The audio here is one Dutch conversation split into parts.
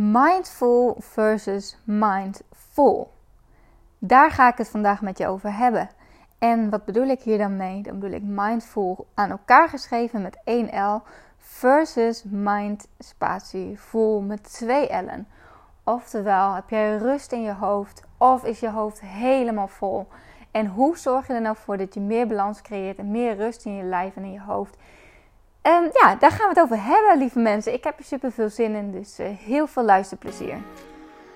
Mindful versus mindful. Daar ga ik het vandaag met je over hebben. En wat bedoel ik hier dan mee? Dan bedoel ik mindful aan elkaar geschreven met 1 L versus mind spatie full met 2 L'en. Oftewel, heb jij rust in je hoofd of is je hoofd helemaal vol? En hoe zorg je er nou voor dat je meer balans creëert en meer rust in je lijf en in je hoofd? Um, ja, daar gaan we het over hebben, lieve mensen. Ik heb er super veel zin in, dus uh, heel veel luisterplezier.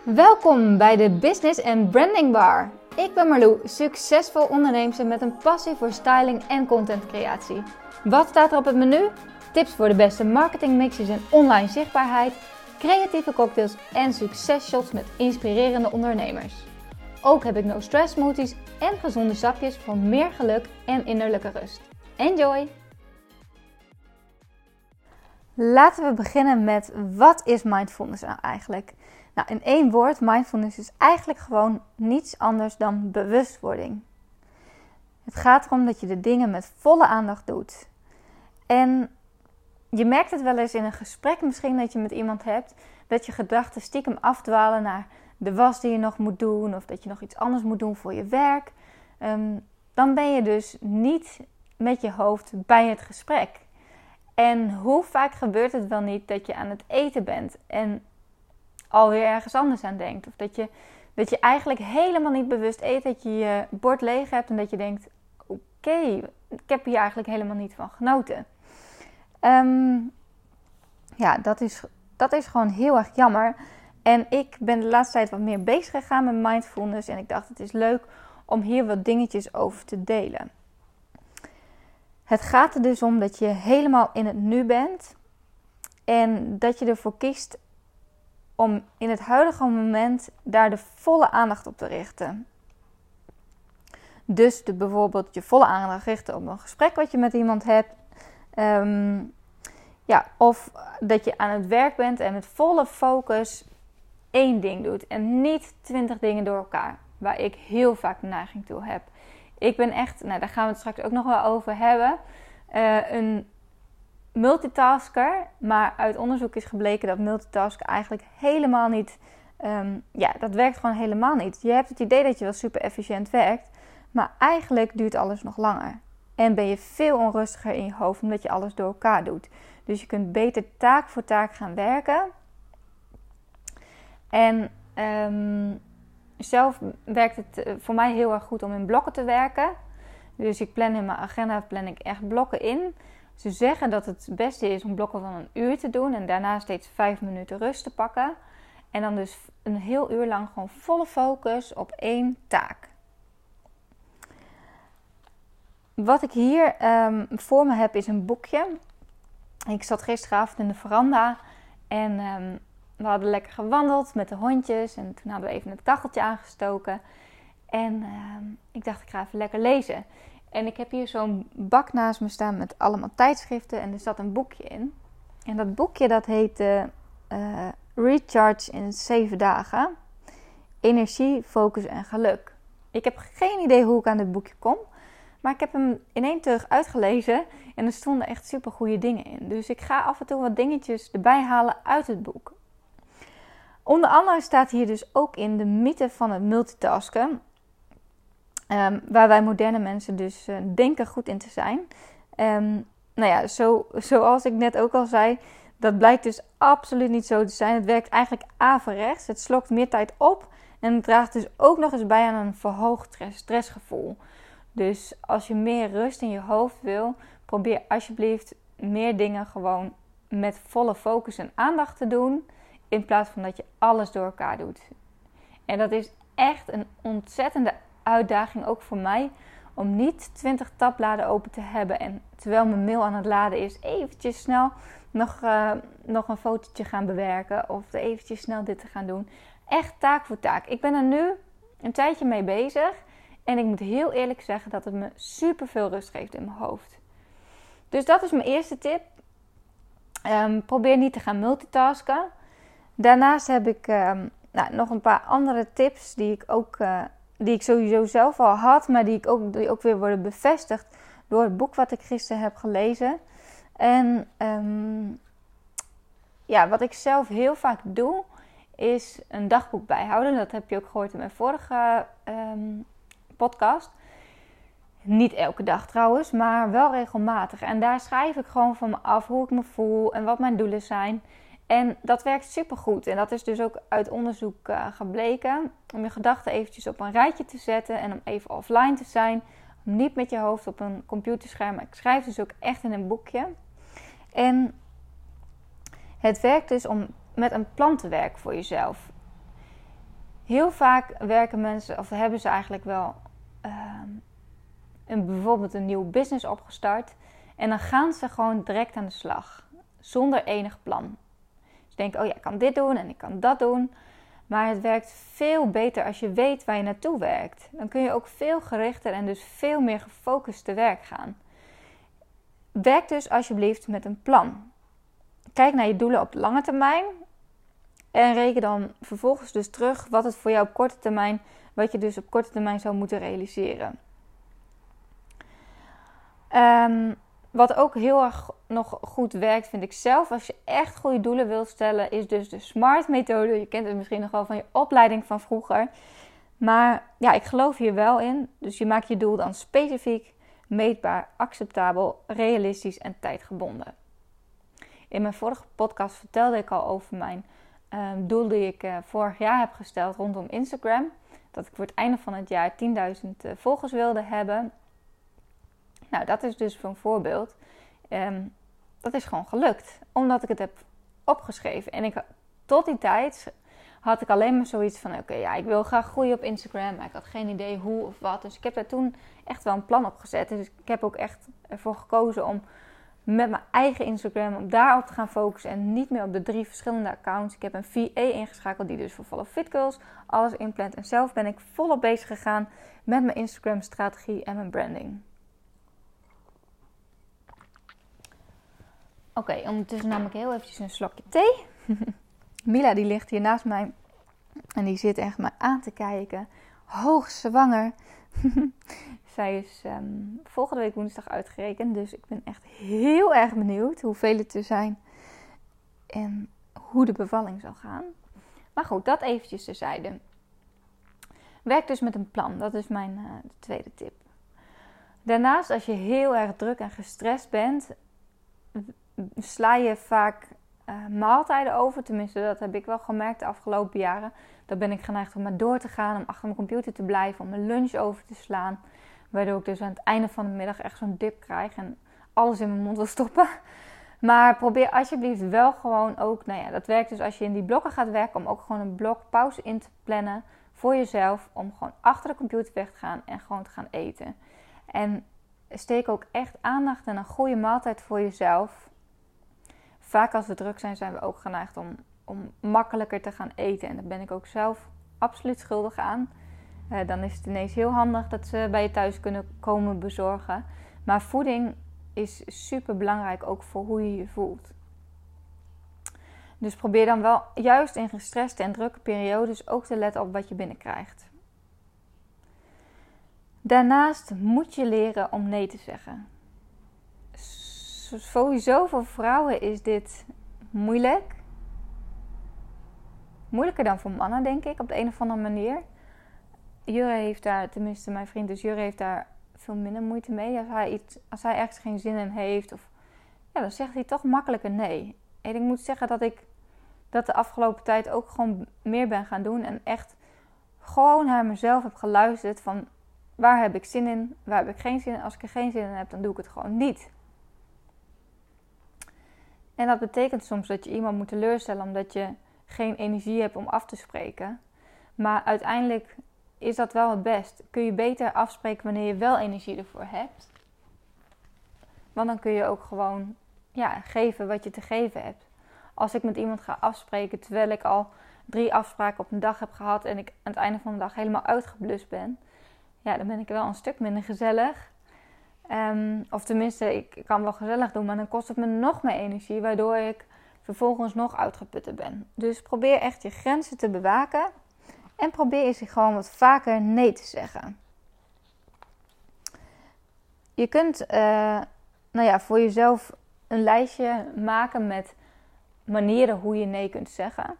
Welkom bij de Business and Branding Bar. Ik ben Marlou, succesvol ondernemer met een passie voor styling en contentcreatie. Wat staat er op het menu? Tips voor de beste marketingmixes en online zichtbaarheid, creatieve cocktails en successhots met inspirerende ondernemers. Ook heb ik no stress smoothies en gezonde sapjes voor meer geluk en innerlijke rust. Enjoy! Laten we beginnen met wat is mindfulness nou eigenlijk? Nou, in één woord, mindfulness is eigenlijk gewoon niets anders dan bewustwording. Het gaat erom dat je de dingen met volle aandacht doet. En je merkt het wel eens in een gesprek misschien dat je met iemand hebt, dat je gedachten stiekem afdwalen naar de was die je nog moet doen of dat je nog iets anders moet doen voor je werk. Ehm, dan ben je dus niet met je hoofd bij het gesprek. En hoe vaak gebeurt het wel niet dat je aan het eten bent en alweer ergens anders aan denkt? Of dat je, dat je eigenlijk helemaal niet bewust eet, dat je je bord leeg hebt en dat je denkt: oké, ik heb hier eigenlijk helemaal niet van genoten. Ehm, ja, dat is, dat is gewoon heel erg jammer. En ik ben de laatste tijd wat meer bezig gegaan met mindfulness. En ik dacht, het is leuk om hier wat dingetjes over te delen. Het gaat er dus om dat je helemaal in het nu bent. En dat je ervoor kiest om in het huidige moment daar de volle aandacht op te richten. Dus de, bijvoorbeeld je volle aandacht richten op een gesprek wat je met iemand hebt. Ehm, ja, of dat je aan het werk bent en met volle focus één ding doet. En niet twintig dingen door elkaar. Waar ik heel vaak de neiging toe heb. Ik ben echt, nou daar gaan we het straks ook nog wel over hebben. Uh, een multitasker. Maar uit onderzoek is gebleken dat multitasken eigenlijk helemaal niet. Um, ja, dat werkt gewoon helemaal niet. Je hebt het idee dat je wel super efficiënt werkt. Maar eigenlijk duurt alles nog langer. En ben je veel onrustiger in je hoofd omdat je alles door elkaar doet. Dus je kunt beter taak voor taak gaan werken. En um, zelf werkt het eh, voor mij heel erg goed om in blokken te werken. Dus ik plan in mijn agenda plan ik echt blokken in. Ze zeggen dat het beste is om blokken van een uur te doen en daarna steeds vijf minuten rust te pakken. En dan dus een heel uur lang gewoon volle focus op één taak. Wat ik hier um, voor me heb is een boekje. Ik zat gisteravond in de veranda en um, we hadden lekker gewandeld met de hondjes. En toen hadden we even het kacheltje aangestoken. En uh, ik dacht, ik ga even lekker lezen. En ik heb hier zo'n bak naast me staan met allemaal tijdschriften. En er zat een boekje in. En dat boekje dat heet uh, Recharge in 7 dagen. Energie, focus en geluk. Ik heb geen idee hoe ik aan dit boekje kom. Maar ik heb hem in één terug uitgelezen. En er stonden echt super goede dingen in. Dus ik ga af en toe wat dingetjes erbij halen uit het boek. Onder andere staat hier dus ook in de mythe van het multitasken. Um, waar wij moderne mensen dus uh, denken goed in te zijn. Um, nou ja, zo, zoals ik net ook al zei, dat blijkt dus absoluut niet zo te zijn. Het werkt eigenlijk averechts. Het slokt meer tijd op en het draagt dus ook nog eens bij aan een verhoogd stressgevoel. Dus als je meer rust in je hoofd wil, probeer alsjeblieft meer dingen gewoon met volle focus en aandacht te doen. In plaats van dat je alles door elkaar doet. En dat is echt een ontzettende uitdaging ook voor mij. Om niet 20 tabbladen open te hebben. En terwijl mijn mail aan het laden is, eventjes snel nog, uh, nog een fotootje gaan bewerken. Of eventjes snel dit te gaan doen. Echt taak voor taak. Ik ben er nu een tijdje mee bezig. En ik moet heel eerlijk zeggen dat het me super veel rust geeft in mijn hoofd. Dus dat is mijn eerste tip. Um, probeer niet te gaan multitasken. Daarnaast heb ik um, nou, nog een paar andere tips die ik ook uh, die ik sowieso zelf al had, maar die, ik ook, die ook weer worden bevestigd door het boek wat ik gisteren heb gelezen. En um, ja, wat ik zelf heel vaak doe, is een dagboek bijhouden. Dat heb je ook gehoord in mijn vorige ehm, podcast. Niet elke dag trouwens, maar wel regelmatig. En daar schrijf ik gewoon van me af hoe ik me voel en wat mijn doelen zijn. En dat werkt supergoed. En dat is dus ook uit onderzoek uh, gebleken. Om je gedachten eventjes op een rijtje te zetten en om even offline te zijn. Om niet met je hoofd op een computerscherm. Ik schrijf dus ook echt in een boekje. En het werkt dus om met een plan te werken voor jezelf. Heel vaak werken mensen, of hebben ze eigenlijk wel uh, een, bijvoorbeeld een nieuw business opgestart. En dan gaan ze gewoon direct aan de slag. Zonder enig plan. Ze denken, oh ja, ik kan dit doen en ik kan dat doen. Maar het werkt veel beter als je weet waar je naartoe werkt. Dan kun je ook veel gerichter en dus veel meer gefocust te werk gaan. Werk dus alsjeblieft met een plan. Kijk naar je doelen op lange termijn. En reken dan vervolgens dus terug wat het voor jou op korte termijn, wat je dus op korte termijn zou moeten realiseren. Um, wat ook heel erg nog goed werkt, vind ik zelf, als je echt goede doelen wilt stellen, is dus de SMART-methode. Je kent het misschien nog wel van je opleiding van vroeger. Maar ja, ik geloof hier wel in. Dus je maakt je doel dan specifiek, meetbaar, acceptabel, realistisch en tijdgebonden. In mijn vorige podcast vertelde ik al over mijn um, doel die ik uh, vorig jaar heb gesteld rondom Instagram. Dat ik voor het einde van het jaar 10.000 uh, eh, volgers wilde hebben. Nou, dat is dus een voorbeeld. Um, dat is gewoon gelukt. Omdat ik het heb opgeschreven. En ik, tot die tijd had ik alleen maar zoiets van: oké, ja, ik wil graag groeien op Instagram. Maar ik had geen idee hoe of wat. Dus ik heb daar toen echt wel een plan op gezet. Dus ik heb ook echt ervoor gekozen om met mijn eigen Instagram om daarop te gaan focussen. En niet meer op de drie verschillende accounts. Ik heb een VA ingeschakeld die dus voor Follow Fit Girls alles inplant. En zelf ben ik volop bezig gegaan met mijn Instagram strategie en mijn branding. Oké, ondertussen nam ik heel eventjes een slokje thee. Mila die ligt hier naast mij. En die zit echt maar aan te kijken. Hoogzwanger. Zij is ehm, volgende week woensdag uitgerekend. Dus ik ben echt heel erg benieuwd hoeveel het er zijn. En hoe de bevalling zal gaan. Maar goed, dat eventjes terzijde. Werk dus met een plan. Dat is mijn uh, tweede tip. Daarnaast, als je heel erg druk en gestrest bent, sla je vaak uh, maaltijden over. Tenminste, dat heb ik wel gemerkt de afgelopen jaren. Dan ben ik geneigd om maar door te gaan, om achter mijn computer te blijven, om mijn lunch over te slaan. Waardoor ik dus aan het einde van de middag echt zo'n dip krijg en alles in mijn mond wil stoppen. Maar probeer alsjeblieft wel gewoon ook, nou ja, dat werkt dus als je in die blokken gaat werken, om ook gewoon een blok pauze in te plannen voor jezelf. Om gewoon achter de computer weg te gaan en gewoon te gaan eten. En steek ook echt aandacht en een goede maaltijd voor jezelf vaak als we druk zijn, zijn we ook geneigd om, om makkelijker te gaan eten. En daar ben ik ook zelf absoluut schuldig aan. Uh, dan is het ineens heel handig dat ze bij je thuis kunnen komen bezorgen. Maar voeding is super belangrijk ook voor hoe je je voelt. Dus probeer dan wel juist in gestreste en drukke periodes ook te letten op wat je binnenkrijgt. Daarnaast moet je leren om nee te zeggen sowieso voor vrouwen is dit moeilijk. Moeilijker dan voor mannen, denk ik, op de een of andere manier. Jure heeft daar, tenminste mijn vriend, dus Jure heeft daar veel minder moeite mee. Als hij, iets, als hij ergens geen zin in heeft, of, ja, dan zegt hij toch makkelijker nee. En ik moet zeggen dat ik dat de afgelopen tijd ook gewoon meer ben gaan doen. En echt gewoon naar mezelf heb geluisterd van waar heb ik zin in, waar heb ik geen zin in. Als ik er geen zin in heb, dan doe ik het gewoon niet. En dat betekent soms dat je iemand moet teleurstellen omdat je geen energie hebt om af te spreken. Maar uiteindelijk is dat wel het best. Kun je beter afspreken wanneer je wel energie ervoor hebt. Want dan kun je ook gewoon ja, geven wat je te geven hebt. Als ik met iemand ga afspreken terwijl ik al drie afspraken op een dag heb gehad en ik aan het einde van de dag helemaal uitgeblust ben, ja, dan ben ik wel een stuk minder gezellig Ehm, of tenminste, ik kan wel gezellig doen, maar dan kost het me nog meer energie, waardoor ik vervolgens nog uitgeputter ben. Dus probeer echt je grenzen te bewaken en probeer eens gewoon wat vaker nee te zeggen. Je kunt uh, nou ja, voor jezelf een lijstje maken met manieren hoe je nee kunt zeggen.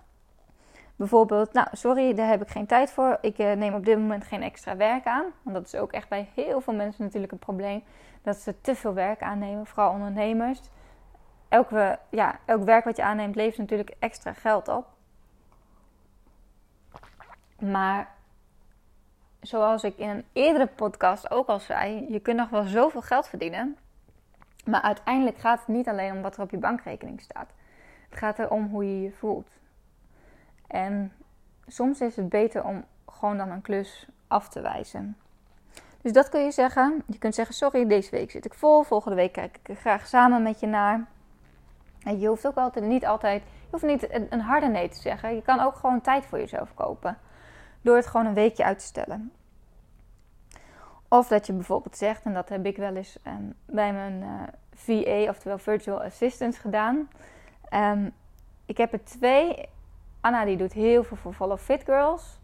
Bijvoorbeeld, nou sorry, daar heb ik geen tijd voor. Ik uh, neem op dit moment geen extra werk aan. Want dat is ook echt bij heel veel mensen natuurlijk een probleem. Dat ze te veel werk aannemen, vooral ondernemers. Elke, ja, elk werk wat je aanneemt levert natuurlijk extra geld op. Maar zoals ik in een eerdere podcast ook al zei, je kunt nog wel zoveel geld verdienen. Maar uiteindelijk gaat het niet alleen om wat er op je bankrekening staat. Het gaat erom hoe je je voelt. En soms is het beter om gewoon dan een klus af te wijzen. Dus dat kun je zeggen. Je kunt zeggen: Sorry, deze week zit ik vol. Volgende week kijk ik er graag samen met je naar. En je hoeft ook altijd niet altijd. Je hoeft niet een, harde nee te zeggen. Je kan ook gewoon tijd voor jezelf kopen. Door het gewoon een weekje uit te stellen. Of dat je bijvoorbeeld zegt, en dat heb ik wel eens ehm, bij mijn uh, VA, oftewel Virtual Assistants, gedaan. Um, ik heb er twee. Anna die doet heel veel voor Follow Fit Girls.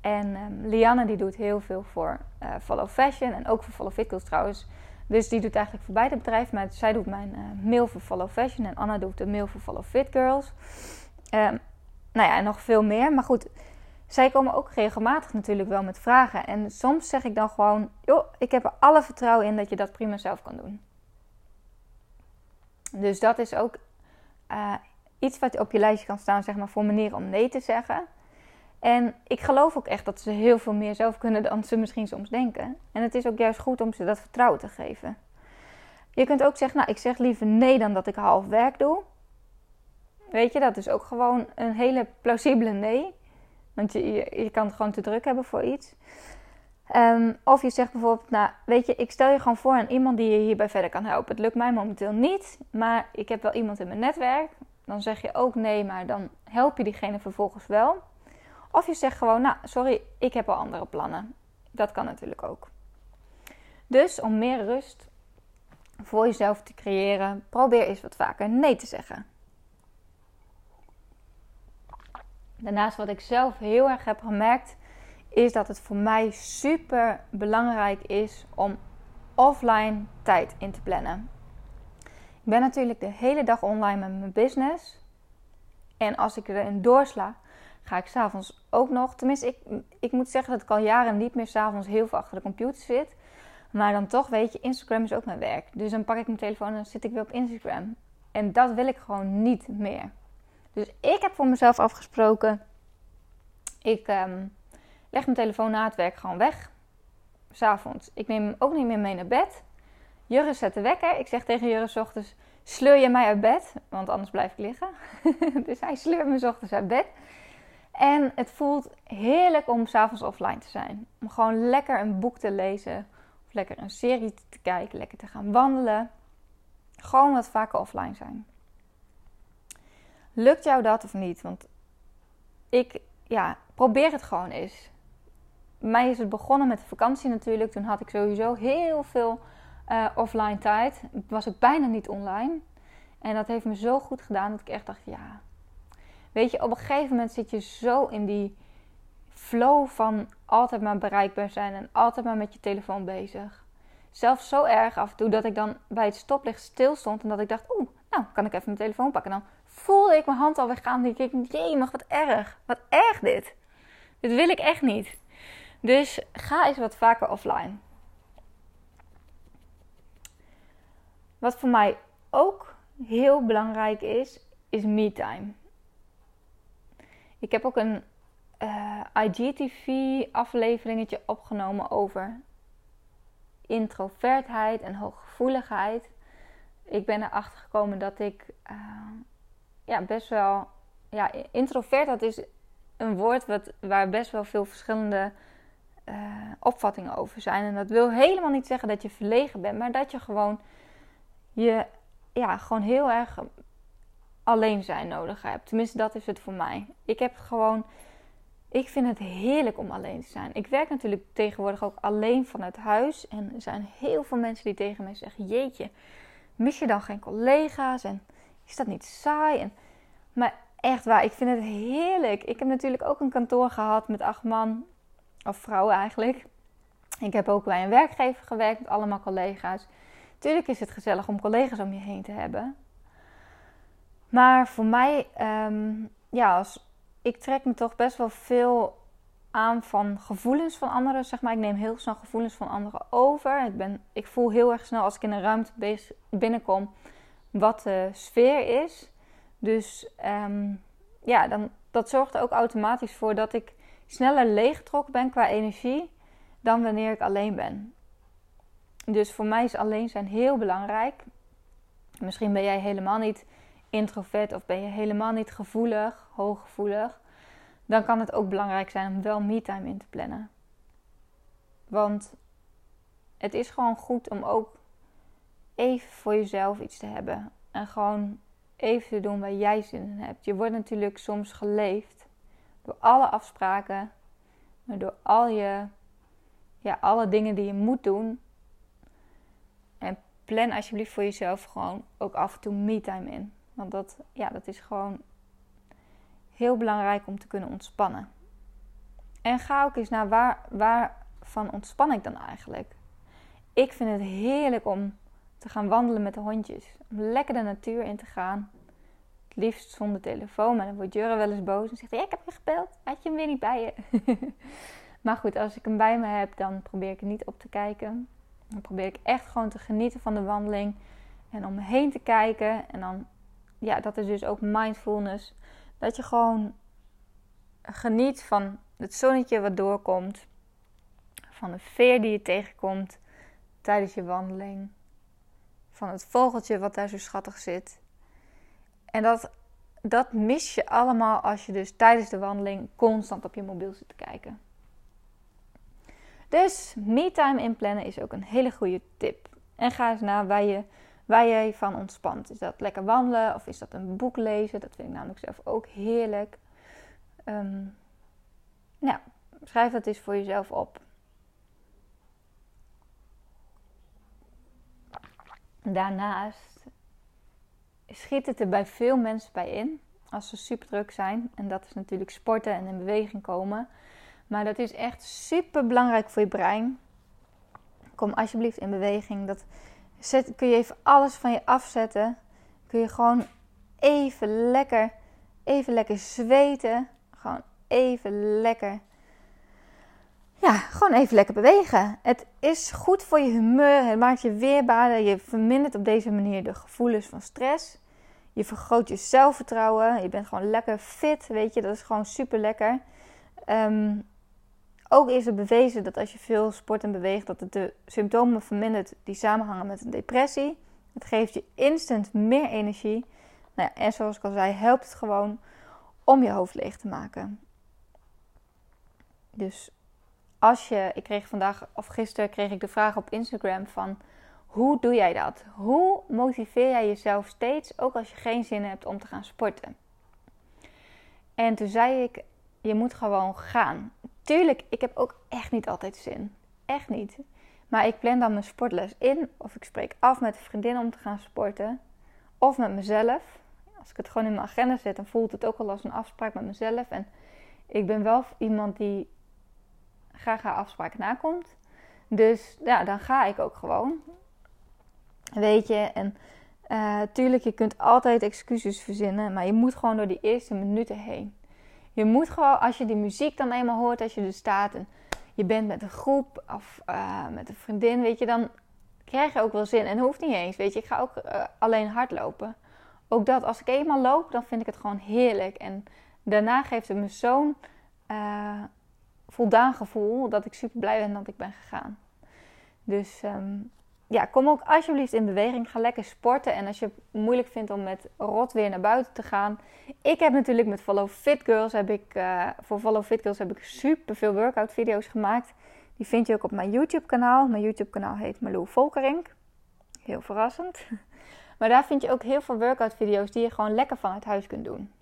En um, Lianne die doet heel veel voor uh, Follow Fashion en ook voor Follow Fit Girls trouwens. Dus die doet eigenlijk voor beide bedrijven. Maar zij doet mijn uh, mail voor Follow Fashion en Anna doet de mail voor Follow Fit Girls. Um, nou ja, en nog veel meer. Maar goed, zij komen ook regelmatig natuurlijk wel met vragen. En soms zeg ik dan gewoon: joh, ik heb er alle vertrouwen in dat je dat prima zelf kan doen. Dus dat is ook uh, iets wat op je lijstje kan staan, zeg maar, voor manieren om nee te zeggen. En ik geloof ook echt dat ze heel veel meer zelf kunnen dan ze misschien soms denken. En het is ook juist goed om ze dat vertrouwen te geven. Je kunt ook zeggen, nou, ik zeg liever nee dan dat ik half werk doe. Weet je, dat is ook gewoon een hele plausibele nee. Want je, je, kan het gewoon te druk hebben voor iets. Um, of je zegt bijvoorbeeld, nou, weet je, ik stel je gewoon voor aan iemand die je hierbij verder kan helpen. Het lukt mij momenteel niet, maar ik heb wel iemand in mijn netwerk. Dan zeg je ook nee, maar dan help je diegene vervolgens wel. Of je zegt gewoon, nou, sorry, ik heb al andere plannen. Dat kan natuurlijk ook. Dus om meer rust voor jezelf te creëren, probeer eens wat vaker nee te zeggen. Daarnaast wat ik zelf heel erg heb gemerkt, is dat het voor mij super belangrijk is om offline tijd in te plannen. Ik ben natuurlijk de hele dag online met mijn business. En als ik erin doorsla, ga ik s'avonds ook nog. Tenminste, ik, ik moet zeggen dat ik al jaren niet meer s'avonds heel veel achter de computer zit. Maar dan toch, weet je, Instagram is ook mijn werk. Dus dan pak ik mijn telefoon en dan zit ik weer op Instagram. En dat wil ik gewoon niet meer. Dus ik heb voor mezelf afgesproken. Ik ehm, leg mijn telefoon na het werk gewoon weg. S'avonds. Ik neem hem ook niet meer mee naar bed. Jurre zet de wekker. Ik zeg tegen Jurre ochtends: sleur je mij uit bed? Want anders blijf ik liggen. dus hij sleurt me ochtends uit bed. En het voelt heerlijk om s'avonds offline te zijn. Om gewoon lekker een boek te lezen. Of lekker een serie te kijken. Lekker te gaan wandelen. Gewoon wat vaker offline zijn. Lukt jou dat of niet? Want ik, ja, probeer het gewoon eens. Mij is het begonnen met de vakantie natuurlijk. Toen had ik sowieso heel veel uh, offline tijd. Was ik bijna niet online. En dat heeft me zo goed gedaan dat ik echt dacht, ja. Weet je, op een gegeven moment zit je zo in die flow van altijd maar bereikbaar zijn en altijd maar met je telefoon bezig. Zelfs zo erg af en toe dat ik dan bij het stoplicht stil stond en dat ik dacht, oeh, nou kan ik even mijn telefoon pakken. En dan voelde ik mijn hand alweer gaan. En ik jee, mag wat erg. Wat erg dit. Dit wil ik echt niet. Dus ga eens wat vaker offline. Wat voor mij ook heel belangrijk is, is me-time. Ik heb ook een eh, IGTV-afleveringetje opgenomen over introvertheid en hooggevoeligheid. Ik ben erachter gekomen dat ik uh, ja, best wel. Ja, introvert, dat is een woord wat, waar best wel veel verschillende uh, opvattingen over zijn. En dat wil helemaal niet zeggen dat je verlegen bent, maar dat je gewoon je ja, gewoon heel erg alleen zijn nodig hebt. Tenminste, dat is het voor mij. Ik heb gewoon. Ik vind het heerlijk om alleen te zijn. Ik werk natuurlijk tegenwoordig ook alleen vanuit huis. En er zijn heel veel mensen die tegen mij zeggen: Jeetje, mis je dan geen collega's? En is dat niet saai? En, maar echt waar, ik vind het heerlijk. Ik heb natuurlijk ook een kantoor gehad met acht man, of vrouwen eigenlijk. Ik heb ook bij een werkgever gewerkt met allemaal collega's. Tuurlijk is het gezellig om collega's om je heen te hebben. Maar voor mij, um, ja, als ik trek me toch best wel veel aan van gevoelens van anderen. Zeg maar. Ik neem heel snel gevoelens van anderen over. Ik, ben, ik voel heel erg snel als ik in een ruimte binnenkom wat de sfeer is. Dus um, ja, dan, dat zorgt er ook automatisch voor dat ik sneller leeggetrokken ben qua energie dan wanneer ik alleen ben. Dus voor mij is alleen zijn heel belangrijk. Misschien ben jij helemaal niet introvert of ben je helemaal niet gevoelig, hooggevoelig. Dan kan het ook belangrijk zijn om wel me-time in te plannen. Want het is gewoon goed om ook even voor jezelf iets te hebben. En gewoon even te doen waar jij zin in hebt. Je wordt natuurlijk soms geleefd door alle afspraken, door al je, ja, alle dingen die je moet doen. En plan alsjeblieft voor jezelf gewoon ook af en toe me-time in. Want dat, ja, dat is gewoon heel belangrijk om te kunnen ontspannen. En ga ook eens naar waar, waarvan ontspan ik dan eigenlijk? Ik vind het heerlijk om te gaan wandelen met de hondjes. Om lekker de natuur in te gaan. Het liefst zonder telefoon. Maar dan wordt Jurre wel eens boos en zegt: ja, Ik heb je gebeld. Had je hem weer niet bij je? maar goed, als ik hem bij me heb, dan probeer ik er niet op te kijken. Dan probeer ik echt gewoon te genieten van de wandeling. En om heen te kijken. En dan, ja, dat is dus ook mindfulness. Dat je gewoon geniet van het zonnetje wat doorkomt. Van de veer die je tegenkomt tijdens je wandeling van het vogeltje wat daar zo schattig zit. En dat, dat mis je allemaal als je dus tijdens de wandeling constant op je mobiel zit te kijken. Dus me-time inplannen is ook een hele goede tip. En ga eens naar waar je, waar je van ontspant. Is dat lekker wandelen of is dat een boek lezen? Dat vind ik namelijk zelf ook heerlijk. Um, nou, schrijf dat eens voor jezelf op. Daarnaast schiet het er bij veel mensen bij in als ze super druk zijn. En dat is natuurlijk sporten en in beweging komen. Maar dat is echt super belangrijk voor je brein. Kom alsjeblieft in beweging. Dat zet, kun je even alles van je afzetten. Kun je gewoon even lekker, even lekker zweten. Gewoon even lekker ja, gewoon even lekker bewegen. Het is goed voor je humeur. Het maakt je weerbaarder. Je vermindert op deze manier de gevoelens van stress. Je vergroot je zelfvertrouwen. Je bent gewoon lekker fit. Weet je, dat is gewoon super lekker. Ehm, ook is het bewezen dat als je veel sport en beweegt, dat het de symptomen vermindert die samenhangen met een depressie. Het geeft je instant meer energie. Nou ja, en zoals ik al zei, helpt het gewoon om je hoofd leeg te maken. Dus als je, ik kreeg vandaag of gisteren kreeg ik de vraag op Instagram van hoe doe jij dat? Hoe motiveer jij jezelf steeds, ook als je geen zin hebt om te gaan sporten? En toen zei ik, je moet gewoon gaan. Tuurlijk, ik heb ook echt niet altijd zin. Echt niet. Maar ik plan dan mijn sportles in. Of ik spreek af met een vriendin om te gaan sporten. Of met mezelf. Als ik het gewoon in mijn agenda zet, dan voelt het ook al als een afspraak met mezelf. En ik ben wel iemand die graag haar afspraak nakomt. Dus ja, dan ga ik ook gewoon. Weet je, en uh, tuurlijk, je kunt altijd excuses verzinnen, maar je moet gewoon door die eerste minuten heen. Je moet gewoon, als je die muziek dan eenmaal hoort, als je er staat en je bent met een groep of uh, met een vriendin, weet je, dan krijg je ook wel zin. En hoeft niet eens, weet je, ik ga ook uh, alleen hardlopen. Ook dat, als ik eenmaal loop, dan vind ik het gewoon heerlijk. En daarna geeft het me zo'n voldaan gevoel dat ik super blij ben dat ik ben gegaan. Dus um, ja, kom ook alsjeblieft in beweging. Ga lekker sporten. En als je het moeilijk vindt om met rot weer naar buiten te gaan. Ik heb natuurlijk met Follow Fit Girls heb ik, uh, voor Follow Fit Girls heb ik super veel workout video's gemaakt. Die vind je ook op mijn YouTube kanaal. Mijn YouTube kanaal heet Malou Volkerink. Heel verrassend. Maar daar vind je ook heel veel workout video's die je gewoon lekker vanuit huis kunt doen.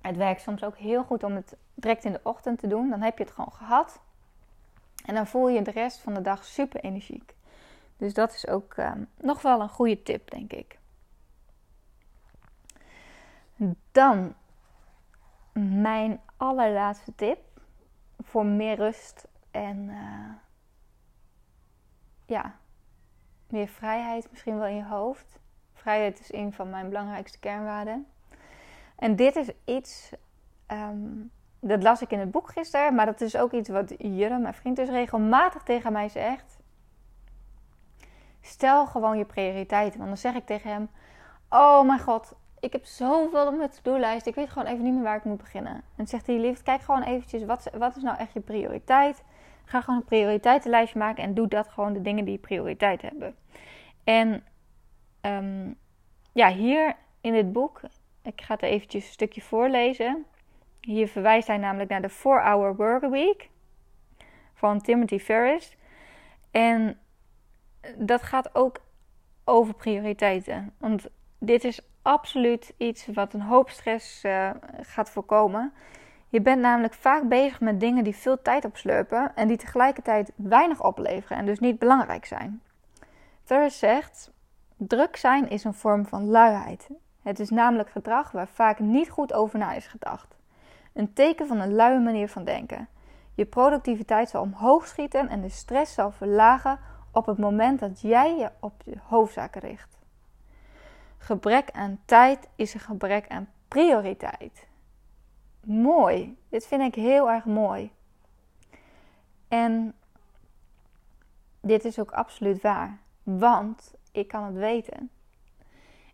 Het werkt soms ook heel goed om het direct in de ochtend te doen. Dan heb je het gewoon gehad. En dan voel je de rest van de dag super energiek. Dus dat is ook ehm, nog wel een goede tip, denk ik. Dan mijn allerlaatste tip voor meer rust en uh, ja, meer vrijheid misschien wel in je hoofd. Vrijheid is een van mijn belangrijkste kernwaarden. En dit is iets, ehm, dat las ik in het boek gisteren, maar dat is ook iets wat Jurre, mijn vriend, dus regelmatig tegen mij zegt. Stel gewoon je prioriteiten. Want dan zeg ik tegen hem: Oh mijn god, ik heb zoveel op mijn to-do-lijst. Ik weet gewoon even niet meer waar ik moet beginnen. En dan zegt hij: Lief, kijk gewoon eventjes, wat, wat is nou echt je prioriteit? Ga gewoon een prioriteitenlijstje maken en doe dat gewoon de dingen die prioriteit hebben. En um, ja, hier in dit boek, ik ga het eventjes een stukje voorlezen. Hier verwijst hij namelijk naar de 4-Hour Work Week van Timothy Ferris. En dat gaat ook over prioriteiten. Want dit is absoluut iets wat een hoop stress uh, gaat voorkomen. Je bent namelijk vaak bezig met dingen die veel tijd opslurpen en die tegelijkertijd weinig opleveren en dus niet belangrijk zijn. Ferris zegt: druk zijn is een vorm van luiheid. Het is namelijk gedrag waar vaak niet goed over na is gedacht. Een teken van een luie manier van denken. Je productiviteit zal omhoog schieten en de stress zal verlagen op het moment dat jij je op je hoofdzaken richt. Gebrek aan tijd is een gebrek aan prioriteit. Mooi. Dit vind ik heel erg mooi. En dit is ook absoluut waar. Want ik kan het weten.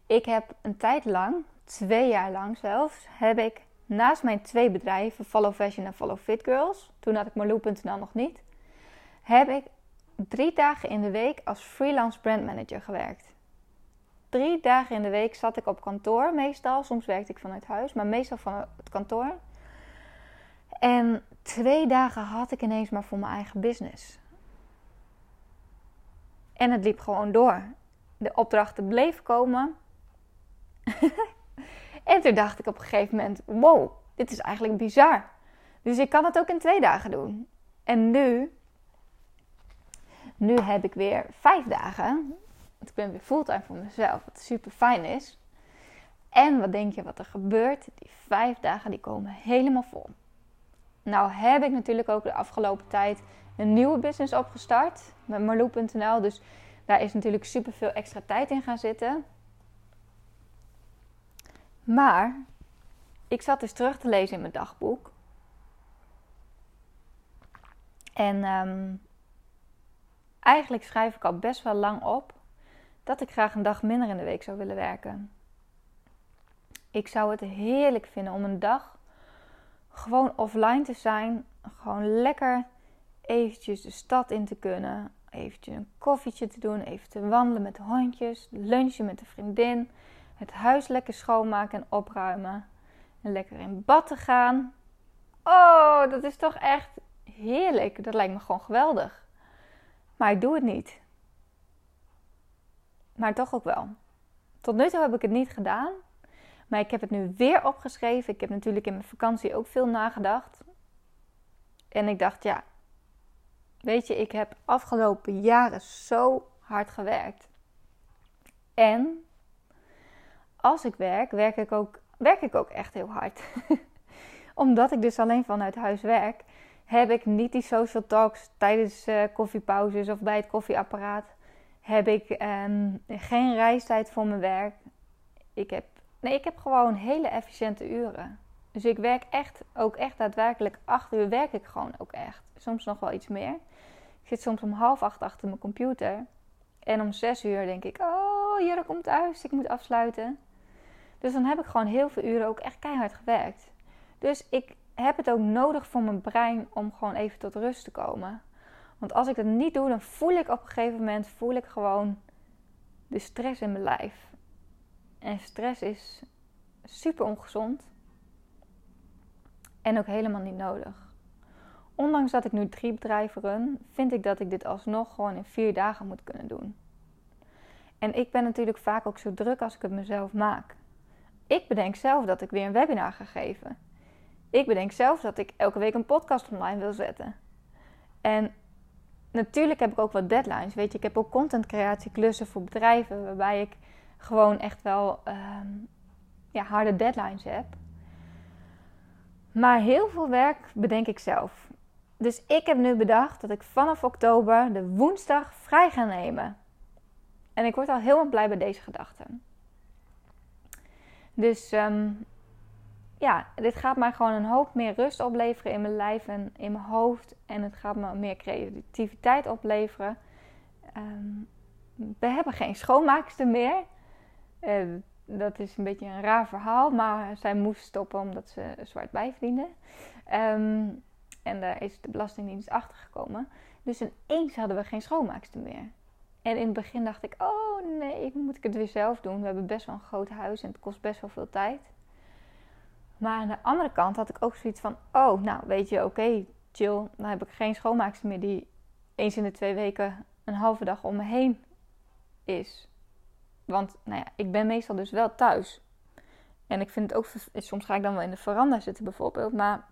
Ik heb een tijd lang, twee jaar lang zelfs, heb ik naast mijn twee bedrijven, Follow Fashion en Follow Fit Girls, toen had ik Marloe.nl nog niet, heb ik drie dagen in de week als freelance brandmanager gewerkt. Drie dagen in de week zat ik op kantoor meestal. Soms werkte ik vanuit huis, maar meestal van het kantoor. En twee dagen had ik ineens maar voor mijn eigen business. En het liep gewoon door. De opdrachten bleven komen. en toen dacht ik op een gegeven moment: wow, dit is eigenlijk bizar. Dus ik kan het ook in twee dagen doen. En nu nu heb ik weer vijf dagen. Want ik ben weer fulltime voor mezelf, wat super fijn is. En wat denk je wat er gebeurt? Die vijf dagen die komen helemaal vol. Nou heb ik natuurlijk ook de afgelopen tijd een nieuwe business opgestart met Marloe.nl. Dus daar is natuurlijk super veel extra tijd in gaan zitten. Maar ik zat dus terug te lezen in mijn dagboek. En um, Eigenlijk schrijf ik al best wel lang op dat ik graag een dag minder in de week zou willen werken. Ik zou het heerlijk vinden om een dag gewoon offline te zijn. Gewoon lekker eventjes de stad in te kunnen. Eventjes een koffietje te doen. Even te wandelen met de hondjes. Lunchen met de vriendin. Het huis lekker schoonmaken en opruimen. En lekker in bad te gaan. Oh, dat is toch echt heerlijk. Dat lijkt me gewoon geweldig. Maar ik doe het niet. Maar toch ook wel. Tot nu toe heb ik het niet gedaan. Maar ik heb het nu weer opgeschreven. Ik heb natuurlijk in mijn vakantie ook veel nagedacht. En ik dacht, ja, weet je, ik heb afgelopen jaren zo hard gewerkt. En als ik werk, werk ik ook, werk ik ook echt heel hard. Omdat ik dus alleen vanuit huis werk, heb ik niet die social talks tijdens uh, koffiepauzes of bij het koffieapparaat. Heb ik ehm, geen reistijd voor mijn werk. Ik heb, nee, ik heb gewoon hele efficiënte uren. Dus ik werk echt, ook echt daadwerkelijk acht uur werk ik gewoon ook echt. Soms nog wel iets meer. Ik zit soms om half acht achter mijn computer. En om zes uur denk ik, oh, Jurre komt thuis, ik moet afsluiten. Dus dan heb ik gewoon heel veel uren ook echt keihard gewerkt. Dus ik heb het ook nodig voor mijn brein om gewoon even tot rust te komen. Want als ik dat niet doe, dan voel ik op een gegeven moment voel ik gewoon de stress in mijn lijf. En stress is super ongezond. En ook helemaal niet nodig. Ondanks dat ik nu drie bedrijven run, vind ik dat ik dit alsnog gewoon in vier dagen moet kunnen doen. En ik ben natuurlijk vaak ook zo druk als ik het mezelf maak. Ik bedenk zelf dat ik weer een webinar ga geven. Ik bedenk zelf dat ik elke week een podcast online wil zetten. En natuurlijk heb ik ook wat deadlines. Weet je, ik heb ook contentcreatieklussen voor bedrijven waarbij ik gewoon echt wel ehm, ja, harde deadlines heb. Maar heel veel werk bedenk ik zelf. Dus ik heb nu bedacht dat ik vanaf oktober de woensdag vrij ga nemen. En ik word al helemaal blij bij deze gedachte. Dus um, ja, dit gaat mij gewoon een hoop meer rust opleveren in mijn lijf en in mijn hoofd. En het gaat me meer creativiteit opleveren. Ehm, we hebben geen schoonmaakster meer. Uh, dat is een beetje een raar verhaal, maar zij moest stoppen omdat ze zwart bijverdiende. Um, en daar is de Belastingdienst achter gekomen. Dus ineens hadden we geen schoonmaakster meer. En in het begin dacht ik, oh nee, moet ik het weer zelf doen. We hebben best wel een groot huis en het kost best wel veel tijd. Maar aan de andere kant had ik ook zoiets van: oh, nou weet je, oké, chill. Dan heb ik geen schoonmaakster meer die eens in de twee weken een halve dag om me heen is. Want nou ja, ik ben meestal dus wel thuis. En ik vind het ook, soms ga ik dan wel in de veranda zitten bijvoorbeeld. Maar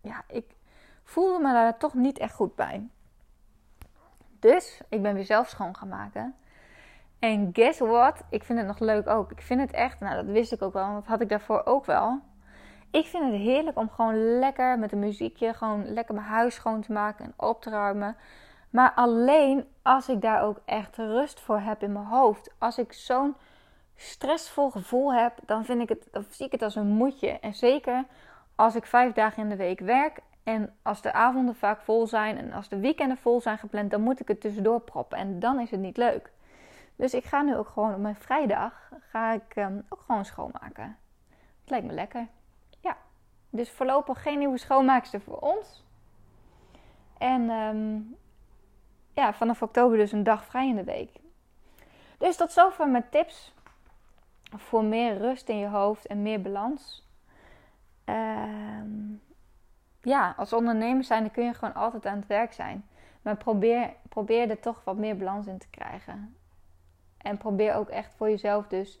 ja, ik voelde me daar toch niet echt goed bij. Dus ik ben weer zelf schoon gaan maken. En guess what? Ik vind het nog leuk ook. Ik vind het echt, nou dat wist ik ook wel, dat had ik daarvoor ook wel. Ik vind het heerlijk om gewoon lekker met een muziekje, gewoon lekker mijn huis schoon te maken en op te ruimen. Maar alleen als ik daar ook echt rust voor heb in mijn hoofd. Als ik zo'n stressvol gevoel heb, dan vind ik het, zie ik het als een moedje. En zeker als ik vijf dagen in de week werk en als de avonden vaak vol zijn en als de weekenden vol zijn gepland, dan moet ik het tussendoor proppen. En dan is het niet leuk. Dus ik ga nu ook gewoon op mijn vrijdag ga ik ehm, ook gewoon schoonmaken. Het lijkt me lekker. Ja. Dus voorlopig geen nieuwe schoonmaakster voor ons. En ehm, ja, vanaf oktober dus een dag vrij in de week. Dus tot zover mijn tips voor meer rust in je hoofd en meer balans. Um, ja, als ondernemer zijn, dan kun je gewoon altijd aan het werk zijn. Maar probeer, probeer er toch wat meer balans in te krijgen. En probeer ook echt voor jezelf dus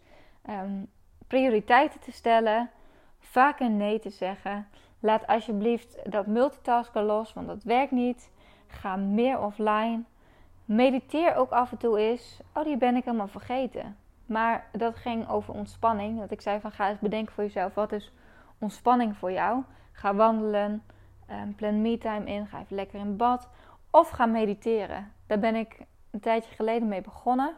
um, prioriteiten te stellen. Vaker nee te zeggen. Laat alsjeblieft dat multitasken los, want dat werkt niet. Ga meer offline. Mediteer ook af en toe eens. Oh, die ben ik helemaal vergeten. Maar dat ging over ontspanning. Dat ik zei van ga eens bedenken voor jezelf. Wat is ontspanning voor jou? Ga wandelen. Um, plan me-time in. Ga even lekker in bad. Of ga mediteren. Daar ben ik een tijdje geleden mee begonnen.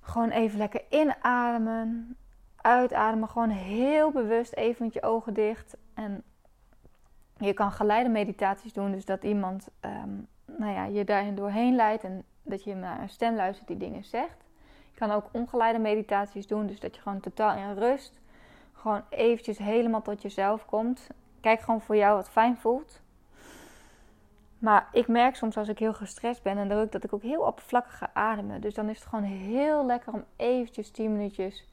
Gewoon even lekker inademen. Uitademen. Gewoon heel bewust even met je ogen dicht. En je kan geleide meditaties doen. Dus dat iemand um, nou ja, je daarin doorheen leidt. En dat je naar een stem luistert die dingen zegt. Je kan ook ongeleide meditaties doen. Dus dat je gewoon totaal in rust. Gewoon eventjes helemaal tot jezelf komt. Kijk gewoon voor jou wat fijn voelt. Maar ik merk soms als ik heel gestrest ben en druk dat ik ook heel oppervlakkig ga ademen. Dus dan is het gewoon heel lekker om eventjes 10 minuutjes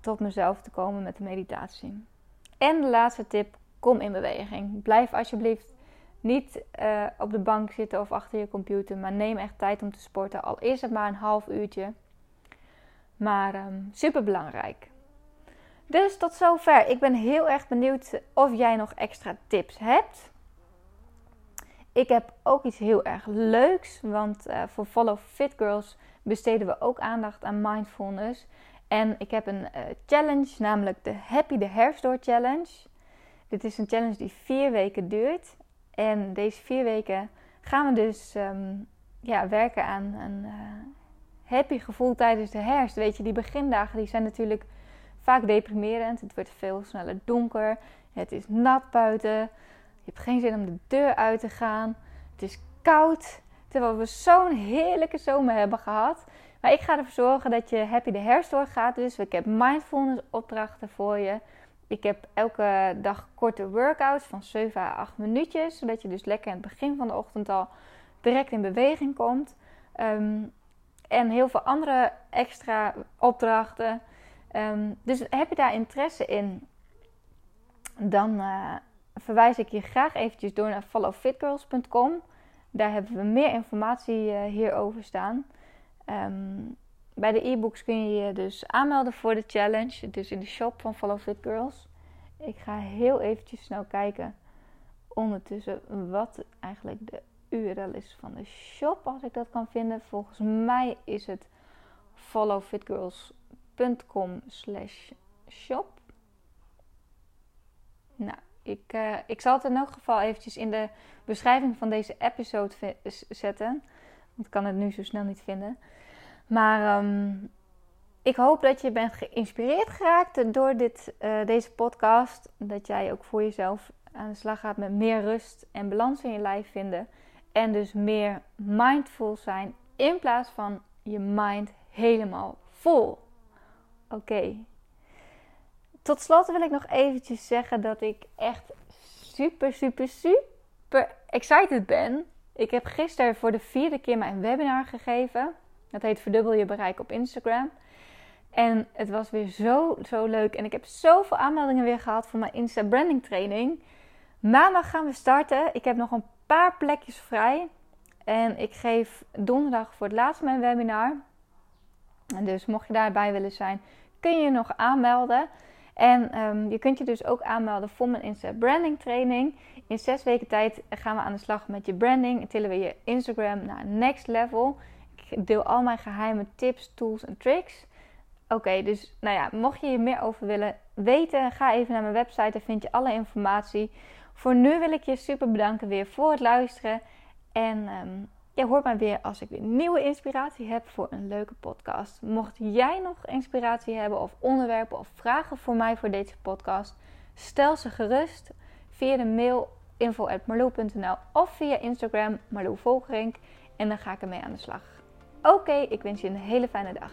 tot mezelf te komen met de meditatie. En de laatste tip, kom in beweging. Blijf alsjeblieft niet uh, op de bank zitten of achter je computer, maar neem echt tijd om te sporten. Al is het maar een half uurtje. Maar ehm, super belangrijk. Dus tot zover. Ik ben heel erg benieuwd of jij nog extra tips hebt. Ik heb ook iets heel erg leuks, want uh, voor Follow Fit Girls besteden we ook aandacht aan mindfulness. En ik heb een uh, challenge, namelijk de Happy Hair Store Challenge. Dit is een challenge die vier weken duurt. En deze vier weken gaan we dus um, ja, werken aan een uh, happy gevoel tijdens de herfst. Weet je, die begindagen die zijn natuurlijk vaak deprimerend. Het wordt veel sneller donker. Het is nat buiten. Je hebt geen zin om de deur uit te gaan. Het is koud. Terwijl we zo'n heerlijke zomer hebben gehad. Maar ik ga ervoor zorgen dat je happy de herfst doorgaat. Dus ik heb mindfulness opdrachten voor je. Ik heb elke dag korte workouts van 7 à 8 minuutjes. Zodat je dus lekker aan het begin van de ochtend al direct in beweging komt. Ehm, en heel veel andere extra opdrachten. Um, dus heb je daar interesse in, dan uh, verwijs ik je graag eventjes door naar followfitgirls.com. Daar hebben we meer informatie uh, hierover staan. Um, bij de e-books kun je je dus aanmelden voor de challenge. Dus in de shop van Follow Fit Girls. Ik ga heel eventjes snel kijken ondertussen wat eigenlijk de URL is van de shop. Als ik dat kan vinden. Volgens mij is het followfitgirls.com com slash shop. Nou, ik, uh, ik zal het in elk geval eventjes in de beschrijving van deze episode zetten. Want ik kan het nu zo snel niet vinden. Maar um, ik hoop dat je bent geïnspireerd geraakt door dit, uh, deze podcast. Dat jij ook voor jezelf aan de slag gaat met meer rust en balans in je lijf vinden. En dus meer mindful zijn in plaats van je mind helemaal vol. Oké. Tot slot wil ik nog eventjes zeggen dat ik echt super, super, super excited ben. Ik heb gisteren voor de vierde keer mijn webinar gegeven. Dat heet Verdubbel je bereik op Instagram. En het was weer zo, zo leuk. En ik heb zoveel aanmeldingen weer gehad voor mijn Insta branding training. Maandag gaan we starten. Ik heb nog een paar plekjes vrij. En ik geef donderdag voor het laatst mijn webinar. En dus mocht je daarbij willen zijn, kun je je nog aanmelden. En um, je kunt je dus ook aanmelden voor mijn Insta branding training. In zes weken tijd gaan we aan de slag met je branding. En tillen we je Instagram naar next level. Ik deel al mijn geheime tips, tools en tricks. Oké, dus nou ja, mocht je hier meer over willen weten, ga even naar mijn website. Daar vind je alle informatie. Voor nu wil ik je super bedanken weer voor het luisteren. En um, je hoort mij weer als ik weer nieuwe inspiratie heb voor een leuke podcast. Mocht jij nog inspiratie hebben of onderwerpen of vragen voor mij voor deze podcast, stel ze gerust via de mail info.marloe.nl of via Instagram Marloe Volgerink. En dan ga ik ermee aan de slag. Oké, ik wens je een hele fijne dag.